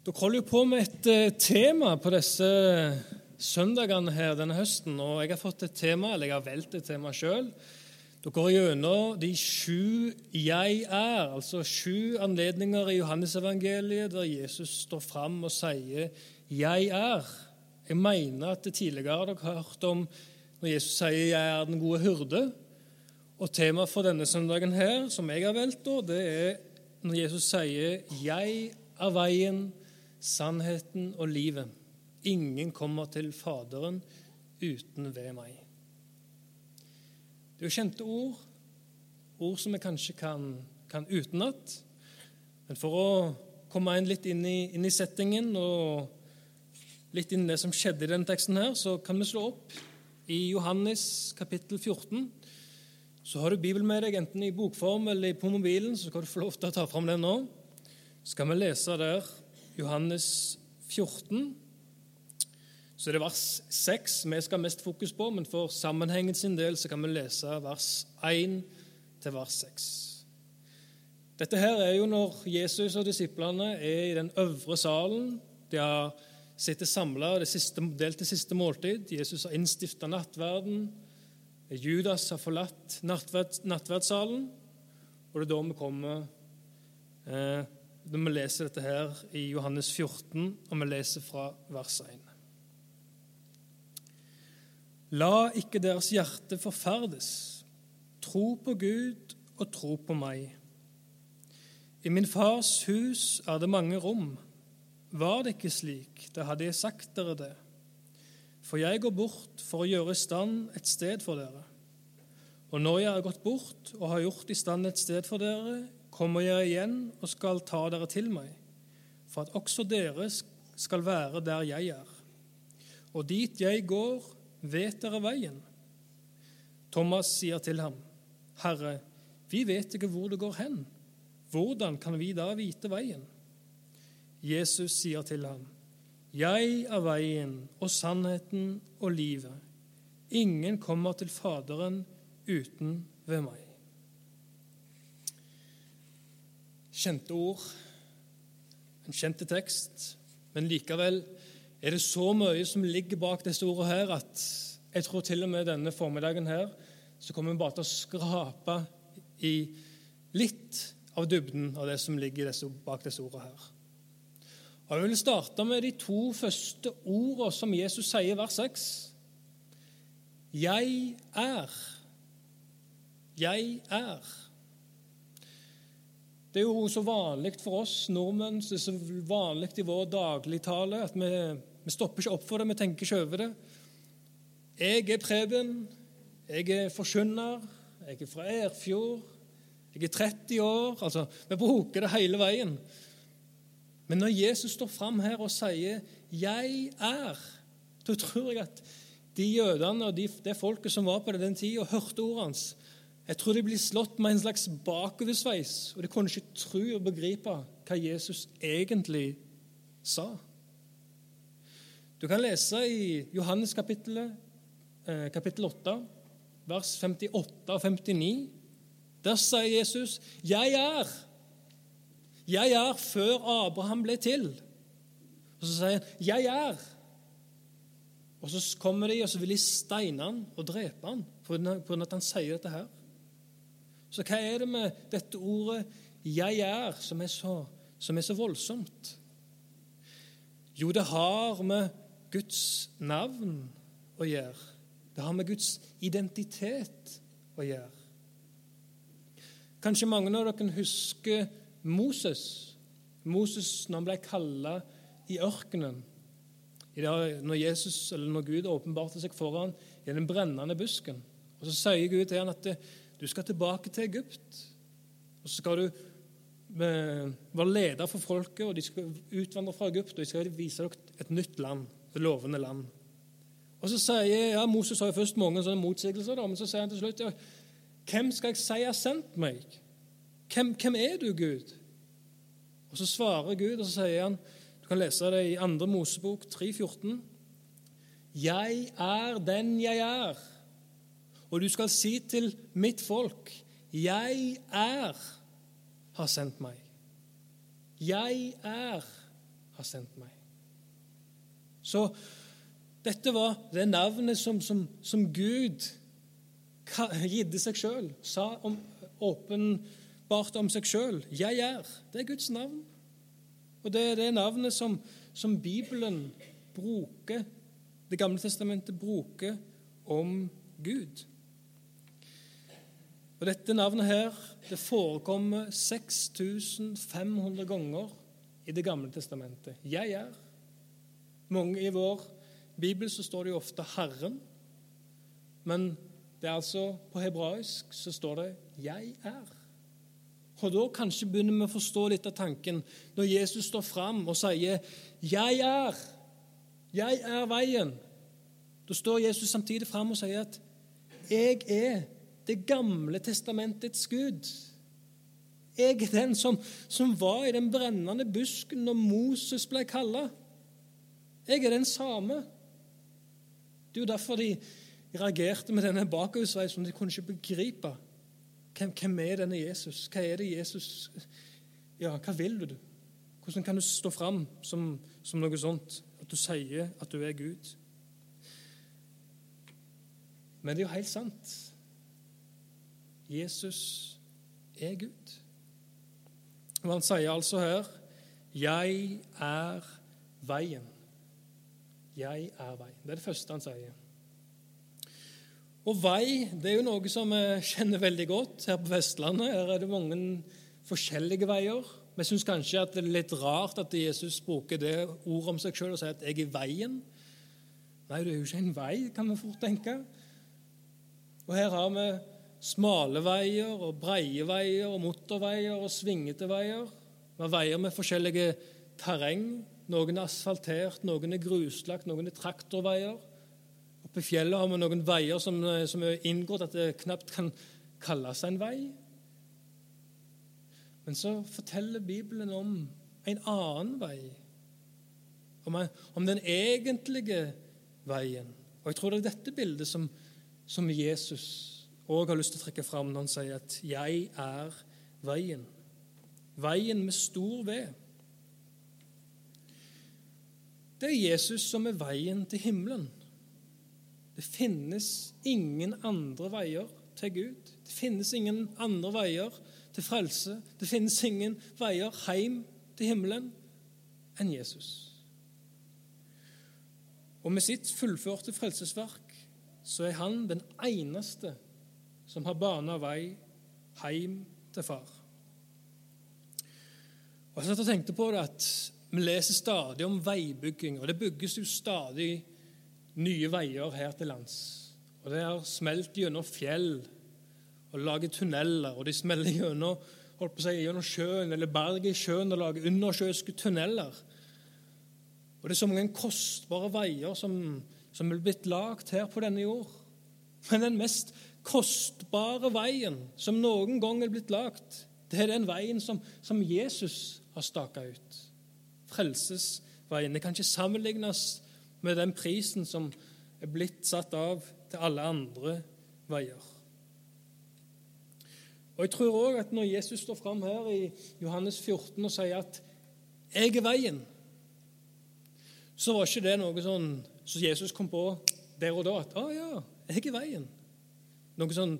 Dere holder jo på med et eh, tema på disse søndagene her denne høsten. og Jeg har fått et tema, eller jeg har valgt et tema sjøl. Dere går gjennom de sju 'jeg er', altså sju anledninger i Johannesevangeliet der Jesus står fram og sier 'jeg er'. Jeg mener at det tidligere dere har hørt om når Jesus sier 'jeg er den gode hyrde'. Og Temaet for denne søndagen her, som jeg har valgt, det er når Jesus sier 'jeg er veien' sannheten og livet. Ingen kommer til Faderen uten ved meg. Det er jo kjente ord, ord som vi kanskje kan, kan utenat. Men for å komme inn litt inn i, inn i, settingen og litt inn i det som skjedde i denne teksten, her, så kan vi slå opp i Johannes kapittel 14. Så har du Bibelen med deg, enten i bokform eller på mobilen, så skal du få lov til å ta fram den nå. Så skal vi lese der Johannes 14. Så det er vers 6 vi skal ha mest fokus på, men for sammenhengen sin del så kan vi lese vers 1 til vers 6. Dette her er jo når Jesus og disiplene er i den øvre salen. De har sittet samla og delt det siste måltid. Jesus har innstifta nattverden. Judas har forlatt nattverdssalen. Og det er da vi kommer eh, når vi leser dette her i Johannes 14, og vi leser fra vers 1. La ikke deres hjerte forferdes. Tro på Gud og tro på meg. I min fars hus er det mange rom. Var det ikke slik, da hadde jeg sagt dere det. For jeg går bort for å gjøre i stand et sted for dere. Og når jeg har gått bort og har gjort i stand et sted for dere, kommer jeg igjen og skal ta dere til meg, for at også dere skal være der jeg er. Og dit jeg går, vet dere veien. Thomas sier til ham, Herre, vi vet ikke hvor det går hen. Hvordan kan vi da vite veien? Jesus sier til ham, Jeg er veien og sannheten og livet. Ingen kommer til Faderen uten ved meg. Kjente ord, en kjente tekst, men likevel er det så mye som ligger bak disse ordene her, at jeg tror til og med denne formiddagen her så kommer vi bare til å skrape i litt av dybden av det som ligger bak disse ordene her. Og Jeg vil starte med de to første ordene som Jesus sier i vers 6. Jeg er. Jeg er. Det er jo så vanlig for oss nordmenn, det er så vanlig i vår dagligtale, at vi, vi, stopper ikke opp for det, vi tenker ikke over det. Jeg er Preben, jeg er forkynner, jeg er fra Erfjord, jeg er 30 år altså, Vi bruker det hele veien. Men når Jesus står fram her og sier 'Jeg er', da tror jeg at de jødene og de, det folket som var på den tida, hørte ordene hans, jeg tror de blir slått med en slags bakoversveis, og de kunne ikke tro og begripe hva Jesus egentlig sa. Du kan lese i Johannes eh, kapittel 8, vers 58 og 59. Der sier Jesus, 'Jeg er'. Jeg er før Abraham ble til. Og så sier han, 'Jeg er'. Og så kommer de, og så vil de steine han og drepe han på grunn av at han sier dette her. Så hva er det med dette ordet 'jeg er' som er så, som er så voldsomt? Jo, det har med Guds navn å gjøre. Det har med Guds identitet å gjøre. Kanskje mange av dere husker Moses. Moses når han ble kalla i ørkenen. Når Jesus, når Gud åpenbarte seg foran i den brennende busken. Og Så sier Gud til ham at du skal tilbake til Egypt. Og så skal du eh, være leder for folket, og de skal utvandre fra Egypt. Og de skal vise dere et nytt land, et lovende land. Og så sier, ja, Moses har jo først mange sånne motsigelser, men så sier han til slutt ja, Hvem skal jeg si har sendt meg? Hvem, hvem, er du, Gud? Og Så svarer Gud, og så sier han Du kan lese det i 2. Mosebok 3,14. Jeg er den jeg er. Og du skal si til mitt folk, 'Jeg er har sendt meg'. Jeg er har sendt meg. Så dette var det navnet som, som, som Gud gidde seg sjøl, sa om, åpenbart om seg sjøl. 'Jeg er'. Det er Guds navn. Og det er det navnet som, som Bibelen bruker, Det gamle testamentet bruker om Gud. Og Dette navnet her, det forekommer 6500 ganger i Det gamle testamentet. Jeg er. Mange I vår bibel så står det jo ofte 'Herren', men det er altså på hebraisk så står det 'Jeg er'. Og Da kanskje begynner vi å forstå litt av tanken når Jesus står fram og sier 'Jeg er'. Jeg er veien. Da står Jesus samtidig fram og sier at 'Jeg er Det gamle testamentets Gud'. Jeg er den som, som var i den brennende busken når Moses ble kalla. Jeg er den samme. Det er jo derfor de reagerte med denne bakoversveisen. De kunne ikke begripe hvem, hvem er denne Jesus. Hva er det Jesus Ja, hva vil du? Hvordan kan du stå fram som, som noe sånt? At du sier at du er Gud? Men det er jo helt sant. Jesus er Gud. Og han sier altså her 'Jeg er veien'. Jeg er veien. Det er det første han sier. Og vei det er jo noe som vi kjenner veldig godt her på Vestlandet. Her er det mange forskjellige veier. Vi syns kanskje at det er litt rart at Jesus bruker det ordet om seg sjøl og sier at 'jeg er veien'. Nei, det er jo ikke en vei, kan vi fort tenke. Og her har vi smale veier og breie veier og motorveier og svingete veier. Vi har veier med forskjellige terreng. Noen er asfaltert, noen er gruslagt, noen er traktorveier. Oppe i fjellet har vi noen veier som, eh, som er inngått at det knapt kan kalles en vei. Men så forteller Bibelen om en annen vei, om, om den egentlige veien. Og Jeg tror det er dette bildet som, som Jesus òg har lyst til å trekke fram når han sier at 'jeg er veien'. Veien med stor V. Det er Jesus som er veien til himmelen. Det finnes ingen andre veier til Gud. Det finnes ingen andre veier til frelse. Det finnes ingen veier hjem til himmelen enn Jesus. Og med sitt fullførte frelsesverk så er han den eneste som har bana vei hjem til far. Og Jeg satt og tenkte på det at vi leser stadig om veibygging, og det bygges jo stadig nye veier her til lands. Og Det har smelt gjennom fjell og lager tunneler, og de smeller gjennom, holdt på å si, gjennom sjøen eller berget i sjøen og lager undersjøiske tunneler. Og Det er så mange kostbare veier som, som er blitt lagd her på denne jord. Men den mest kostbare veien som noen gang er blitt lagt, det er den veien som, som Jesus har staka ut. Frelsesveien. Det kan ikke sammenlignes med den prisen som er blitt satt av til alle andre veier. Og Jeg tror òg at når Jesus står fram her i Johannes 14 og sier at 'jeg er veien', så var ikke det noe sånn som Jesus kom på der og da. At 'Å ja, jeg er veien'. Noe sånn,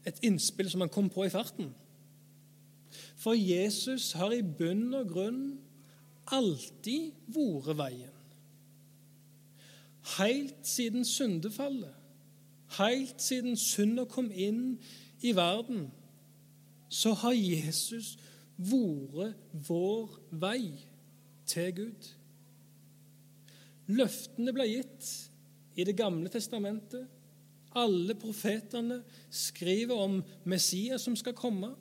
Et innspill som han kom på i farten. For Jesus har i bunn og grunn alltid vært veien. Helt siden syndefallet, helt siden synda kom inn i verden, så har Jesus vært vår vei til Gud. Løftene ble gitt i Det gamle testamentet. Alle profetene skriver om Messias som skal komme,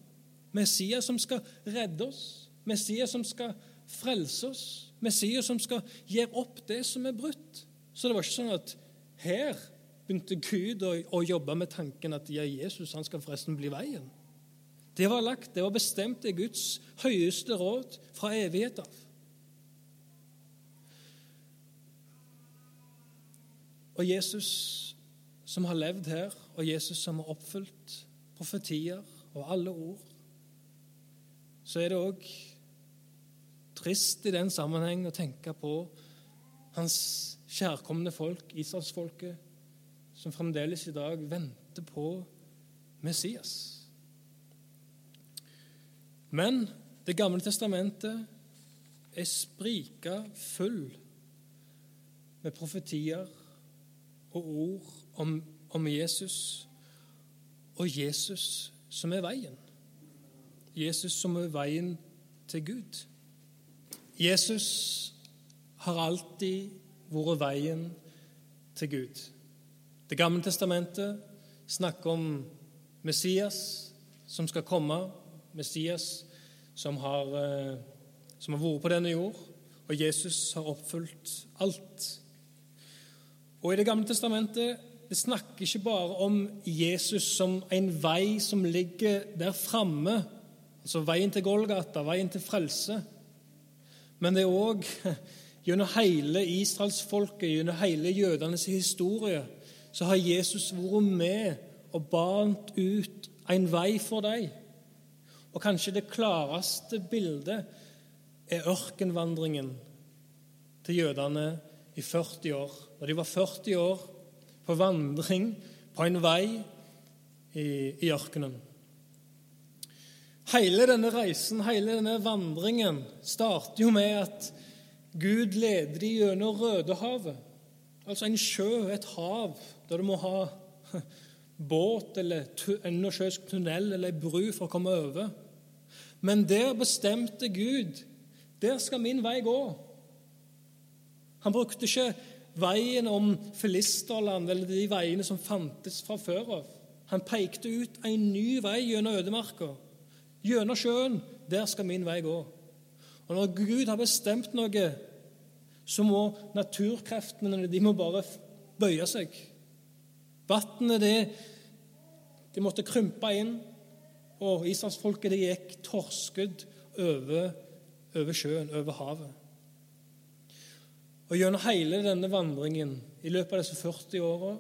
Messias som skal redde oss, Messias som skal frelse oss, Messias som skal gjøre opp det som er brutt. Så det var ikke sånn at her begynte Gud å, å jobbe med tanken at ja, Jesus han skal forresten bli veien. Det var lagt, det var bestemt i Guds høyeste råd fra evighet av. Og Jesus som har levd her, og Jesus som har oppfylt profetier og alle ord, så er det òg trist i den sammenheng å tenke på hans kjærkomne folk, Israelsfolket, som fremdeles i dag venter på Messias. Men Det gamle testamentet er sprika full med profetier og ord om, om Jesus, og Jesus som er veien. Jesus som er veien til Gud. Jesus har alltid vært veien til Gud. Det gamle testamentet snakker om Messias som skal komme, Messias som har, eh, som har vært på denne jord, og Jesus har oppfylt alt. Og I Det gamle testamentet det snakker ikke bare om Jesus som en vei som ligger der framme, altså veien til Golgata, veien til frelse. Men det er òg gjennom hele israelsfolket, gjennom hele jødenes historie, så har Jesus vært med og bant ut en vei for dem. Og kanskje det klareste bildet er ørkenvandringen til jødene i 40 år. Når de var 40 år på vandring på en vei i, i ørkenen. Hele denne reisen, hele denne vandringen, starter jo med at Gud leder de gjennom Rødehavet. Altså en sjø, et hav, der du må ha båt eller undersjøisk tunnel eller ei bru for å komme over. Men der bestemte Gud der skal min vei gå. Han brukte ikke veien om Filisterland eller de veiene som fantes fra før av. Han pekte ut en ny vei gjennom ødemarka. Gjennom sjøen. Der skal min vei gå. Og når Gud har bestemt noe, så må naturkreftene de må bare bøye seg. Vannet, det, de måtte krympe inn, og israelsfolket gikk torskudd over, over sjøen, over havet. Og Gjennom hele denne vandringen, i løpet av disse 40 åra,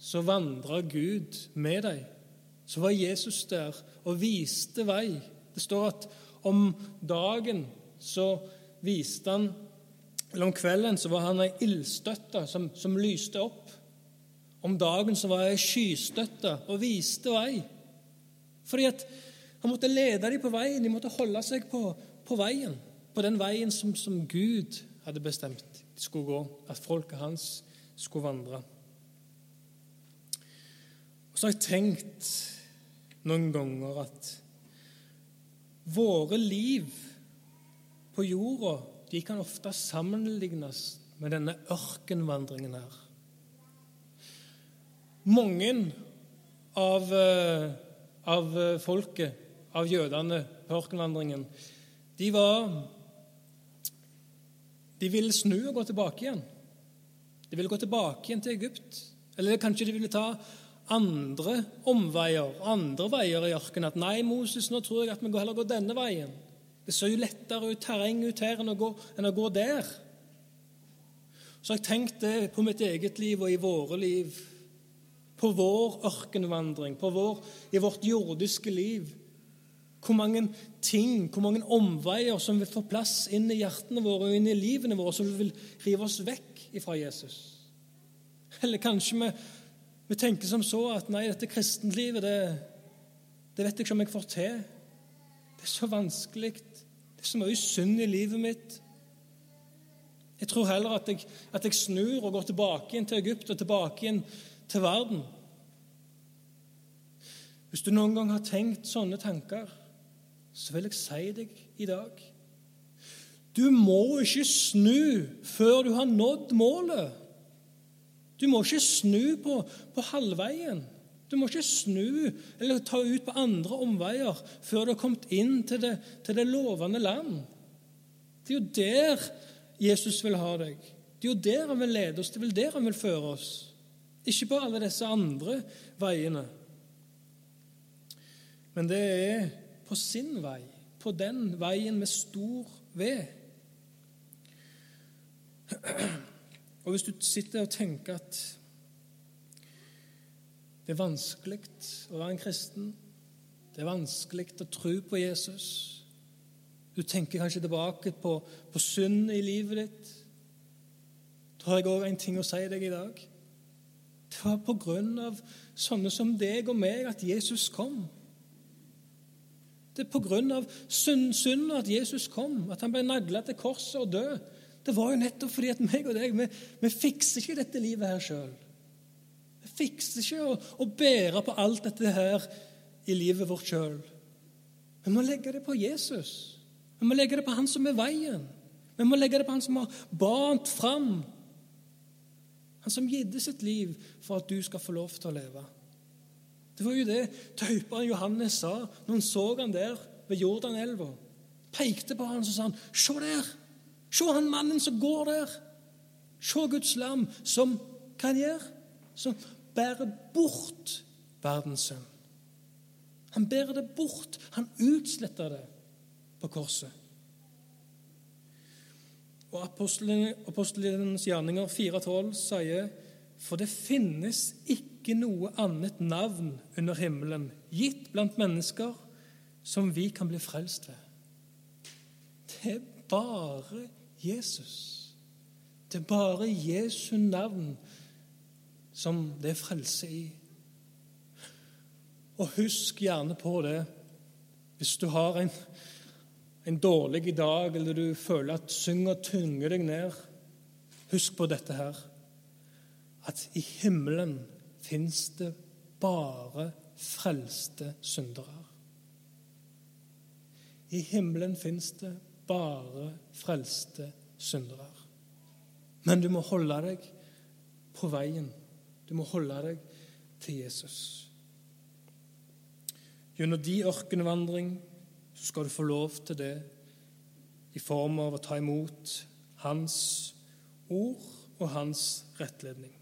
så vandra Gud med dem. Så var Jesus der og viste vei. Det står at om dagen så viste han Eller om kvelden så var han ei ildstøtte som, som lyste opp. Om dagen så var jeg skystøtte og viste vei. Fordi at han måtte lede dem på veien. De måtte holde seg på, på veien. På den veien som, som, Gud hadde bestemt skulle gå. At folket hans skulle vandre. Og så har jeg tenkt noen ganger at våre liv på jorda de kan ofte sammenlignes med denne ørkenvandringen her. Mange av uh, av eh, folket, av jødene på ørkenvandringen, de var De ville snu og gå tilbake igjen. De ville gå tilbake igjen til Egypt. Eller kanskje de ville ta andre omveier, andre veier i ørkenen. At 'nei, Moses, nå tror jeg at vi heller går denne veien'. Det ser jo lettere ut terreng ut her enn å gå, enn å gå der. Så jeg tenkte på mitt eget liv og i våre liv på vår ørkenvandring, på vår, i vårt jordiske liv. Hvor mange ting, hvor mange omveier som vil få plass inn i hjertene våre og inn i livene våre, som vil rive oss vekk fra Jesus. Eller kanskje vi, vi tenker som så at nei, dette kristenlivet, det, det vet jeg ikke om jeg får til. Det er så vanskelig. Det er så mye synd i livet mitt. Jeg tror heller at jeg, at jeg snur og går tilbake igjen til Egypt og tilbake igjen til verden. Hvis du noen gang har tenkt sånne tanker, så vil jeg si deg i dag Du må ikke snu før du har nådd målet. Du må ikke snu på, på halvveien. Du må ikke snu eller ta ut på andre omveier før du har kommet inn til det, til det lovende land. Det er jo der Jesus vil ha deg. Det er jo der han vil lede oss, det er vel der han vil føre oss. Ikke på alle disse andre veiene. Men det er på sin vei, på den veien med stor V. Og hvis du sitter og tenker at det er vanskelig å være en kristen, det er vanskelig å tro på Jesus, Du tenker kanskje tilbake på, på synd i livet ditt. Da har jeg òg en ting å si deg i dag. Det var på grunn av sånne som deg og meg at Jesus kom. Det er på grunn av synd, synd at Jesus kom, at han ble nagla til korset og død. Det var jo nettopp fordi at meg og deg, vi, vi fikser ikke dette livet her sjøl. Vi fikser ikke å, å, bære på alt dette her i livet vårt sjøl. Vi må legge det på Jesus. Vi må legge det på Han som er veien. Vi må legge det på Han som har bant fram. Han som gidde sitt liv for at du skal få lov til å leve. Det var jo det tøyperen Johannes sa når han så han der ved Jordanelva. Pekte på han og sa han, 'Se der! Se han mannen som går der! Se Guds lam som hva han gjør? Som bærer bort verdens sønn. Han bærer det bort. Han utsletter det på korset. Og Apostelens gjerninger 4,12 sier for det finnes ikke noe annet navn under himmelen gitt blant mennesker som vi kan bli frelst ved. Det er bare Jesus. Det er bare Jesu navn som det er frelse i. Og husk gjerne på det hvis du har en en dårlig dag, eller du føler at synger tynger deg ned, husk på dette her at i himmelen fins det bare frelste syndere. I himmelen fins det bare frelste syndere. Men du må holde deg på veien. Du må holde deg til Jesus. Gjennom de ørkenvandring så skal du få lov til det i form av å ta imot Hans ord og Hans rettledning.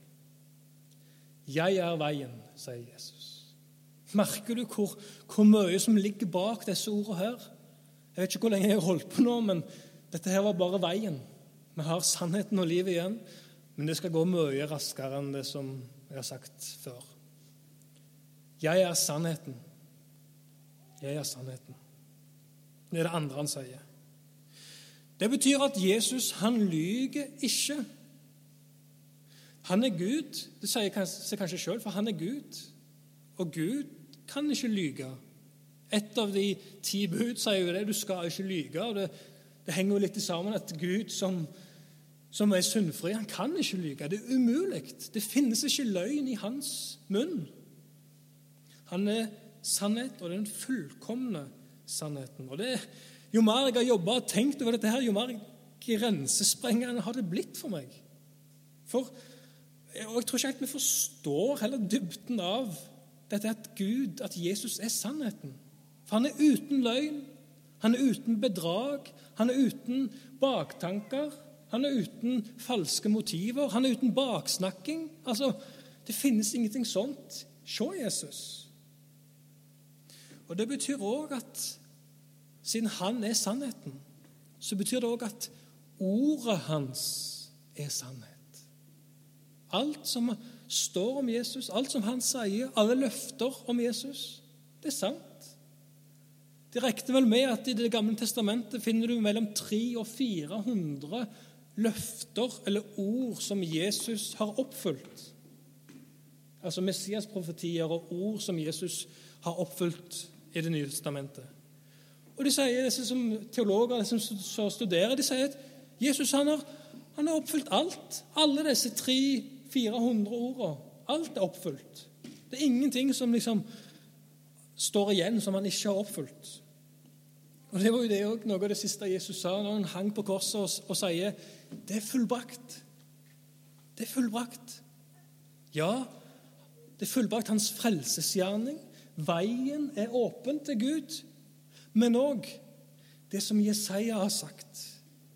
'Jeg er veien', sier Jesus. Merker du hvor, hvor mye som ligger bak disse ordene her? Jeg vet ikke hvor lenge jeg har holdt på nå, men dette her var bare veien. Vi har sannheten og livet igjen, men det skal gå mye raskere enn det som jeg har sagt før. Jeg er sannheten. Jeg er sannheten. Det er det andre han sier. Det betyr at Jesus han lyger ikke. Han er Gud. Det sier seg kanskje sjøl, for han er Gud. Og Gud kan ikke lyge. Et av de ti bud sier jo det. Du skal ikke lyge. og Det, det henger jo litt sammen at Gud som, som er syndfri, han kan ikke lyge. Det er umulig. Det finnes ikke løgn i hans munn. Han er sannhet, og den fullkomne sannheten. Og det, Jo mer jeg har jobba og tenkt over dette, her, jo mer grensesprengende har det blitt for meg. For, og Jeg tror ikke helt vi forstår heller dybden av dette at Gud, at Jesus er sannheten. For han er uten løgn, han er uten bedrag, han er uten baktanker. Han er uten falske motiver, han er uten baksnakking. Altså, Det finnes ingenting sånt. Se Jesus. Og Det betyr òg at siden han er sannheten, så betyr det òg at ordet hans er sannhet. Alt som står om Jesus, alt som han sier, alle løfter om Jesus, det er sant. Det regner vel med at i Det gamle testamentet finner du mellom 300 og 400 løfter eller ord som Jesus har oppfylt. Altså Messias-profetier og ord som Jesus har oppfylt i Det nye testamentet. Og de sier, disse som Teologer som studerer de sier at Jesus han har, han har oppfylt alt. Alle disse 300-400 orda. Alt er oppfylt. Det er ingenting som liksom står igjen som han ikke har oppfylt. Og Det var jo det også, noe av det siste Jesus sa når han hang på korset og, og sier det er fullbrakt. Det er fullbrakt. Ja, det er fullbrakt hans frelsesgjerning. Veien er åpen til Gud, men òg det som Jesaja har sagt,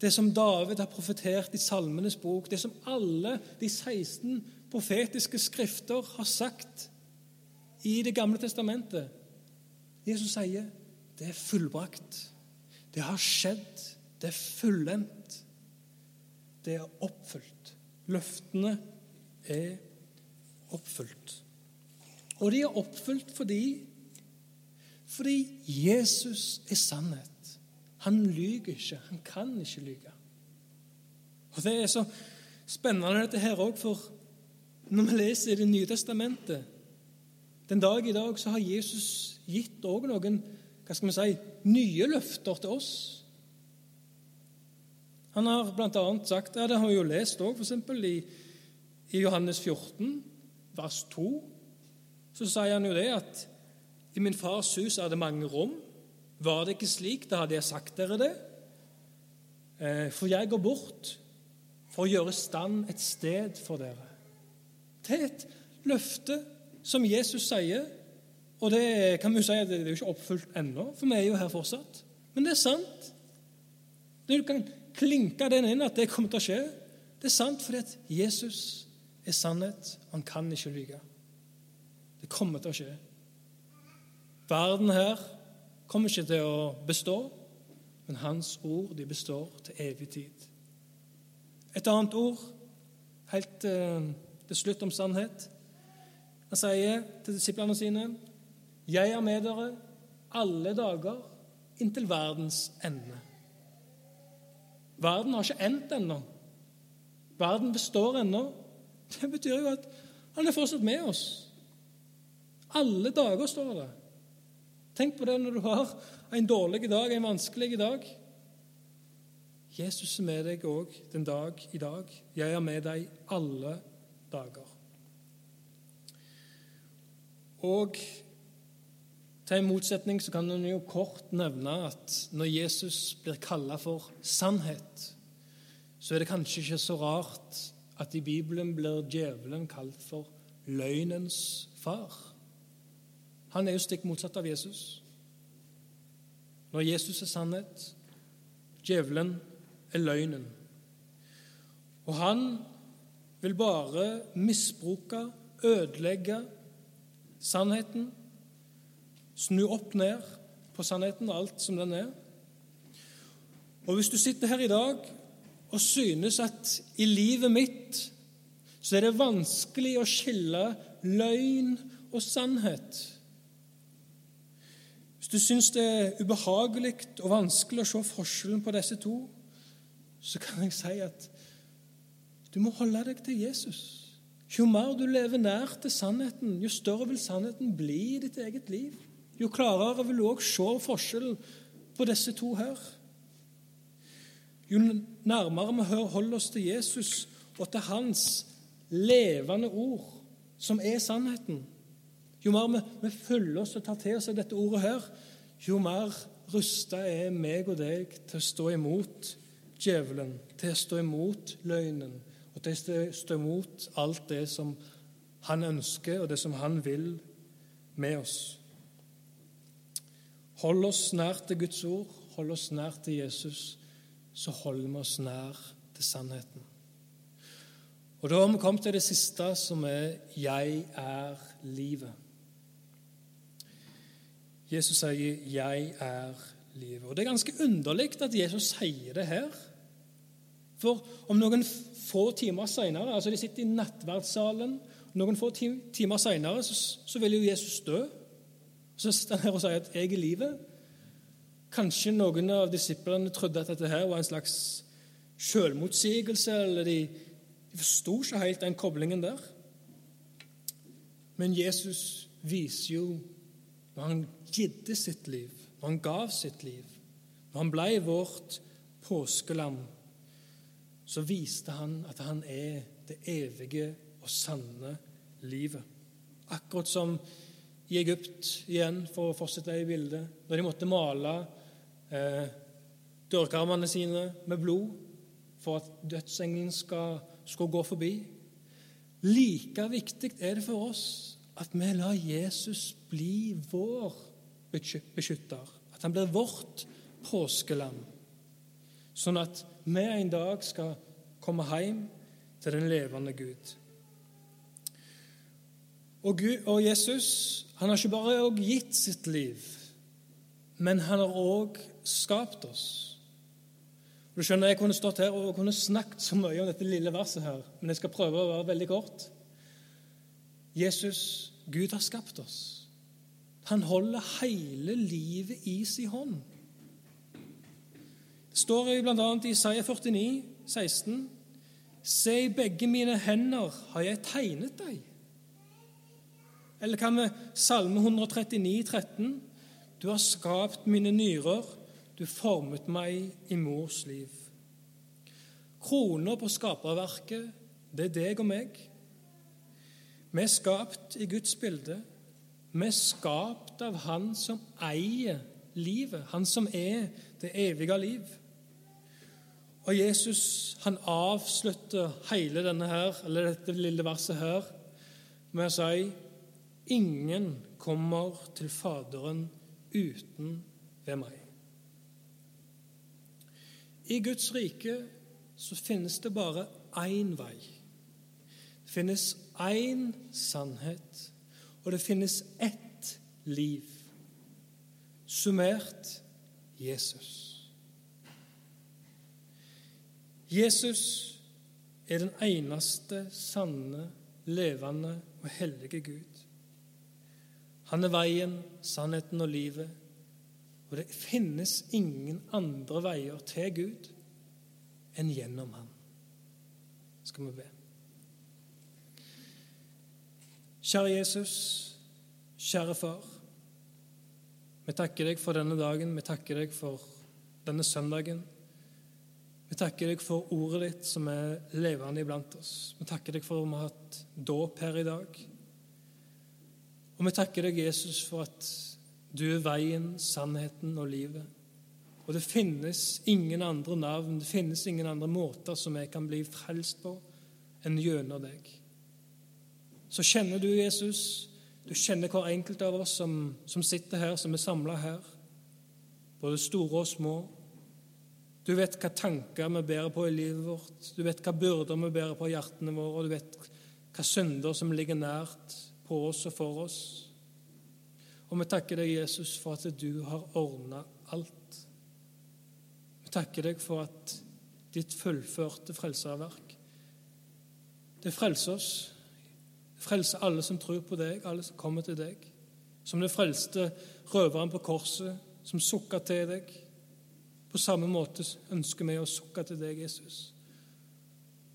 det som David har profetert i Salmenes bok, det som alle de 16 profetiske skrifter har sagt i Det gamle testamentet. Jesus sier det er fullbrakt. Det har skjedd. Det er fullendt. Det er oppfylt. Løftene er oppfylt. Og de er oppfylt fordi fordi Jesus er sannhet. Han lyver ikke. Han kan ikke lyve. Og Det er så spennende dette her òg, for når vi leser i Det nye testamentet Den dag i dag så har Jesus gitt òg noen hva skal vi si, nye løfter til oss. Han har bl.a. sagt ja, Det har vi jo lest òg, f.eks. I, i Johannes 14, vers 2. Så sier han jo det at i min fars hus er det mange rom. Var det ikke slik, da hadde jeg sagt dere det. Eh, for jeg går bort for å gjøre stand et sted for dere. Er et løfte som Jesus sier, og det kan vi si at det er jo ikke oppfylt ennå, for vi er jo her fortsatt. Men det er sant. Du kan klinke den inn at det kommer til å skje. Det er sant fordi at Jesus er sannhet. Han kan ikke lyve. Det kommer til å skje. Verden her kommer ikke til å bestå, men hans ord de består til evig tid. Et annet ord helt uh, til slutt om sannhet. Han sier til disiplene sine.: Jeg er med dere alle dager inntil verdens ende. Verden har ikke endt ennå. Verden består ennå. Det betyr jo at han er fortsatt med oss. Alle dager, står det. Tenk på det når du har en dårlig dag, en vanskelig dag. Jesus er med deg òg den dag i dag. Jeg er med deg alle dager. Og til en motsetning så kan en jo kort nevne at når Jesus blir kalla for sannhet, så er det kanskje ikke så rart at i Bibelen blir djevelen kalt for løgnens far. Han er jo stikk motsatt av Jesus. Når Jesus er sannhet, djevelen er løgnen. Og han vil bare misbruke, ødelegge sannheten, snu opp ned på sannheten og alt som den er. Og hvis du sitter her i dag og synes at i livet mitt så er det vanskelig å skille løgn og sannhet du syns det er ubehagelig og vanskelig å se forskjellen på disse to, så kan jeg si at du må holde deg til Jesus. Jo mer du lever nær til sannheten, jo større vil sannheten bli i ditt eget liv. Jo klarere vil du òg se forskjellen på disse to her. Jo nærmere vi holder oss til Jesus og til Hans levende ord, som er sannheten, jo mer vi, vi følger oss og tar til oss av dette ordet her, jo mer rusta er meg og deg til å stå imot djevelen, til å stå imot løgnen og til å stå imot alt det som han ønsker, og det som han vil med oss. Hold oss nær til Guds ord, hold oss nær til Jesus, så holder vi oss nær til sannheten. Og Da har vi kommet til det siste, som er 'Jeg er livet'. Jesus sier 'Jeg er livet'. Og Det er ganske underlig at Jesus sier det her. For om noen få timer seinere altså De sitter i nattverdssalen. Noen få timer seinere så, så, vil jo Jesus dø. Så sitter han her og sier at 'jeg er livet'. Kanskje noen av disiplene trodde at dette her var en slags selvmotsigelse, eller de, de forsto ikke helt den koblingen der. Men Jesus viser jo når han gidde sitt liv, når han gav sitt liv, når han ble vårt påskelam så viste han at han er det evige og sanne livet. Akkurat som i Egypt, igjen, for å fortsette i bildet, når de måtte male eh, dørkarmene sine med blod for at dødsengelen skal, skal gå forbi. Like viktig er det for oss at vi lar Jesus bli vår beskytter. At han blir vårt påskelam. Sånn at vi en dag skal komme hjem til den levende Gud. Og, Gud, og Jesus han har ikke bare gitt sitt liv, men han har òg skapt oss. Du skjønner, Jeg kunne stått her og kunne snakket så mye om dette lille verset, her, men jeg skal prøve å være veldig kort. Jesus, Gud har skapt oss. Han holder hele livet i sin hånd. Det står bl.a. i Isaiah 49, 16, Se, i begge mine hender har jeg tegnet deg. Eller hva med Salme 139, 13? Du har skapt mine nyrer, du formet meg i mors liv. Kroner på skaperverket, det er deg og meg. Vi er skapt i Guds bilde. Vi er skapt av Han som eier livet, Han som er det evige liv. Og Jesus han avslutter hele denne her, eller dette lille verset her med å si Ingen kommer til Faderen uten ved meg. I Guds rike så finnes det bare én vei. Det finnes én sannhet, og det finnes ett liv. Summert Jesus. Jesus er den eneste sanne, levende og hellige Gud. Han er veien, sannheten og livet. Og det finnes ingen andre veier til Gud enn gjennom ham. Skal vi be. Kjære Jesus, kjære Far. Vi takker deg for denne dagen, vi takker deg for denne søndagen. Vi takker deg for ordet ditt som er levende iblant oss. Vi takker deg for at vi har hatt dåp her i dag. Og vi takker deg, Jesus, for at du er veien, sannheten og livet. Og det finnes ingen andre navn, det finnes ingen andre måter som jeg kan bli frelst på enn gjennom deg. Så kjenner du Jesus. Du kjenner hver enkelt av oss som, som sitter her, som er samla her. Både store og små. Du vet hva tanker vi bærer på i livet vårt. Du vet hva byrder vi bærer på i hjertene våre, og du vet hva synder som ligger nært på oss og for oss. Og vi takker deg, Jesus, for at du har ordna alt. Vi takker deg for at ditt fullførte frelserverk det frelser oss. Det frelser alle som tror på deg, alle som kommer til deg. Som det frelste røveren på korset, som sukka til deg på samme måte ønsker vi å sukke til deg, Jesus,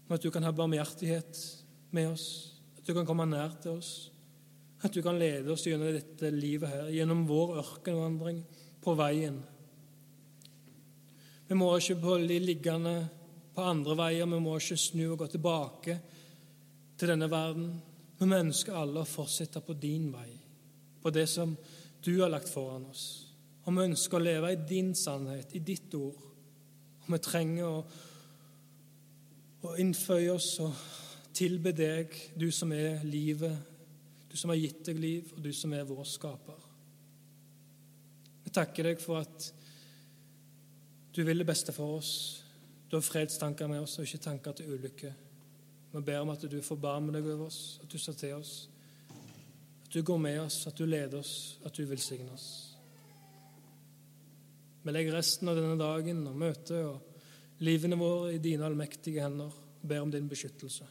om at du kan ha barmhjertighet med oss, at du kan komme nær til oss, at du kan lede oss gjennom dette livet her, gjennom vår ørkenvandring på veien. Vi må ikke bli liggende på andre veier, vi må ikke snu og gå tilbake til denne verden. Men vi ønsker alle å fortsette på din vei, på det som du har lagt foran oss. Og vi ønsker å leve i din sannhet, i ditt ord. Og vi trenger å, å innføye oss og tilbe deg, du som er livet, du som har gitt deg liv, og du som er vår skaper. Vi takker deg for at du vil det beste for oss. Du har fredstanker med oss og ikke tanker til ulykke. Vi ber om at du forbarmer deg over oss, at du ser til oss, at du går med oss, at du leder oss, at du velsigner oss. Vi legger resten av denne dagen og møtet og livene våre i dine allmektige hender og ber om din beskyttelse.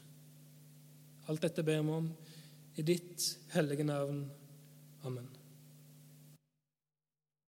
Alt dette ber vi om i ditt hellige navn. Amen.